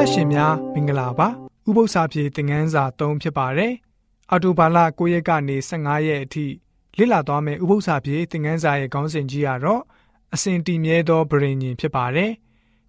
တော်ရှင်များမင်္ဂလာပါဥပု္ပ္ပစာပြေသင်ခန်းစာ3ဖြစ်ပါတယ်အော်တိုဘာလ9ရက်ကနေ15ရက်အထိလေ့လာသွားမယ့်ဥပု္ပ္ပစာပြေသင်ခန်းစာရဲ့ခေါင်းစဉ်ကြီးကတော့အစဉ်တည်မြဲသောဗြိဉ္ဉ်ဖြစ်ပါတယ်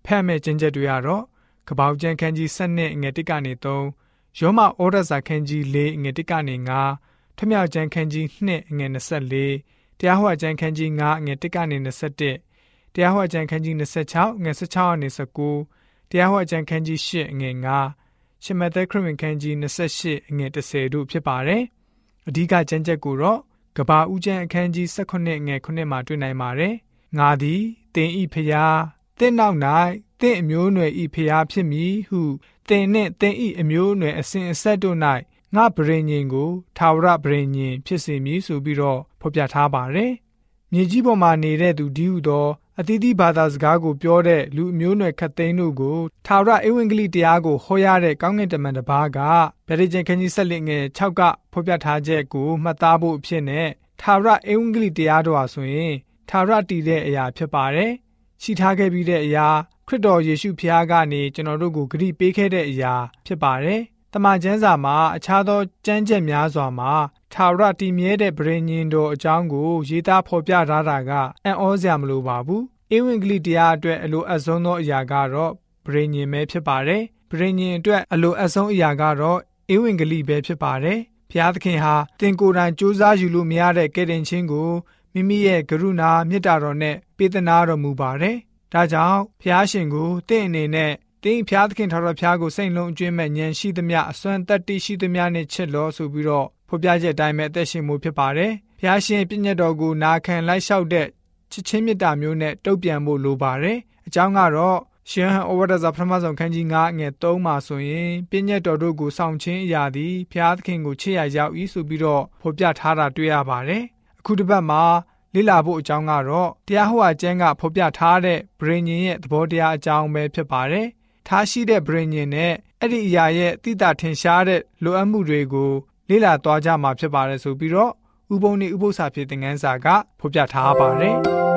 ဖတ်မဲ့ကျင့်ချက်တွေကတော့ကပောက်ကျန်ခန်းကြီး7အငယ်1ကနေ3ယောမဩရစာခန်းကြီး4အငယ်1ကနေ9ထမြောက်ကျန်ခန်းကြီး2အငယ်24တရားဟောကျန်ခန်းကြီး9အငယ်1ကနေ21တရားဟောကျန်ခန်းကြီး26ငယ်16ကနေ19 တရားဟောအကျမ်းခန်းကြီး၈အငယ်9ရှမသက်ခရစ်ဝင်ခန်းကြီး28အငယ်30တို့ဖြစ်ပါတယ်။အဓိကကျမ်းချက်ကိုတော့ကဘာဦးကျမ်းအခန်းကြီး18ငယ်9မှာတွေ့နိုင်ပါတယ်။ငါသည်တင်ဤဖျားတင့်နောက်၌တင့်အမျိုးအနွယ်ဤဖျားဖြစ်မည်ဟုတင်နှင့်တင်ဤအမျိုးအနွယ်အစဉ်အဆက်တို့၌ငါဗြိဉ္ဉ်ကိုထာဝရဗြိဉ္ဉ်ဖြစ်စေမည်ဆိုပြီးတော့ဖော်ပြထားပါတယ်။မြေကြီးပေါ်မှာနေတဲ့သူဒီဟုသော အသီးသီးဘာသာစကားကိုပြောတဲ့လူအမျိုးနွယ်ခတ်သိန်းတို့ကိုထာဝရဧဝံဂေလိတရားကိုဟောရတဲ့ကောင်းကင်တမန်တစ်ပါးကဗြိတိန်ခန်းကြီးဆက်လက်ငယ်6ကဖော်ပြထားချက်ကိုမှတ်သားဖို့အဖြစ်နဲ့ထာဝရဧဝံဂေလိတရားတော်ဟာဆိုရင်ထာဝရတည်တဲ့အရာဖြစ်ပါတယ်။ရှိထားခဲ့ပြီးတဲ့အရာခရစ်တော်ယေရှုဖခင်ကနေကျွန်တော်တို့ကိုဂရုပေးခဲ့တဲ့အရာဖြစ်ပါတယ်။တမန်ကျမ်းစာမှာအခြားသောကျမ်းချက်များစွာမှာ ထာဝရတည်မြဲတဲ့ဗြိဉ္ဉ်တော်အကြောင်းကိုရေးသားဖော်ပြထားတာကအံ့ဩစရာမလိုပါဘူး။ဧဝံဂေလိတရားအတွက်အလိုအဆုံးသောအရာကတော့ဗြိဉ္ဉ်ပဲဖြစ်ပါတယ်။ဗြိဉ္ဉ်အတွက်အလိုအဆုံးအရာကတော့ဧဝံဂေလိပဲဖြစ်ပါတယ်။ဘုရားသခင်ဟာတင်ကိုယ်တိုင်စူးစမ်းယူလို့မရတဲ့ကယ်တင်ခြင်းကိုမိမိရဲ့ကရုဏာမေတ္တာတော်နဲ့ပေးသနာတော်မူပါတယ်။ဒါကြောင့်ဘုရားရှင်ကိုတင့်အနေနဲ့တင်းဖျားသခင်ထာဝရဘုရားကိုစိတ်လုံးအကျွမ်းမဲ့ဉာဏ်ရှိသမျှအစွမ်းတတ္တိရှိသမျှနဲ့ချစ်လို့ဆိုပြီးတော့ ဖော်ပြချက်အတိုင်းပဲအသက်ရှင်မှုဖြစ်ပါတယ်။ဘုရားရှင်ပြည့်ညတ်တော်ကိုနာခံလိုက်လျှောက်တဲ့ချစ်ချင်းမေတ္တာမျိုးနဲ့တုတ်ပြန်ဖို့လိုပါတယ်။အကြောင်းကတော့ရှင်ဟန်ဩဝါဒစာပထမဆုံးခန်းကြီး9ငွေ3မှာဆိုရင်ပြည့်ညတ်တော်တို့ကိုဆောင်ချင်းအရာသည်ဘုရားသခင်ကိုချစ်ရရောက်ဤဆိုပြီးတော့ဖော်ပြထားတာတွေ့ရပါတယ်။အခုတစ်ပတ်မှာလေ့လာဖို့အကြောင်းကတော့တရားဟောအကျမ်းကဖော်ပြထားတဲ့ဗြိဉ္ဉ်ရဲ့သဘောတရားအကြောင်းပဲဖြစ်ပါတယ်။ထားရှိတဲ့ဗြိဉ္ဉ်နဲ့အဲ့ဒီအရာရဲ့တိတာထင်ရှားတဲ့လိုအပ်မှုတွေကို လေ့လာသွားကြမှာဖြစ်ပါတယ်ဆိုပြီးတော့ဥပုံနေဥပု္ပ္ပစာဖြစ်တဲ့ငန်းစာကဖော်ပြထားပါတယ်။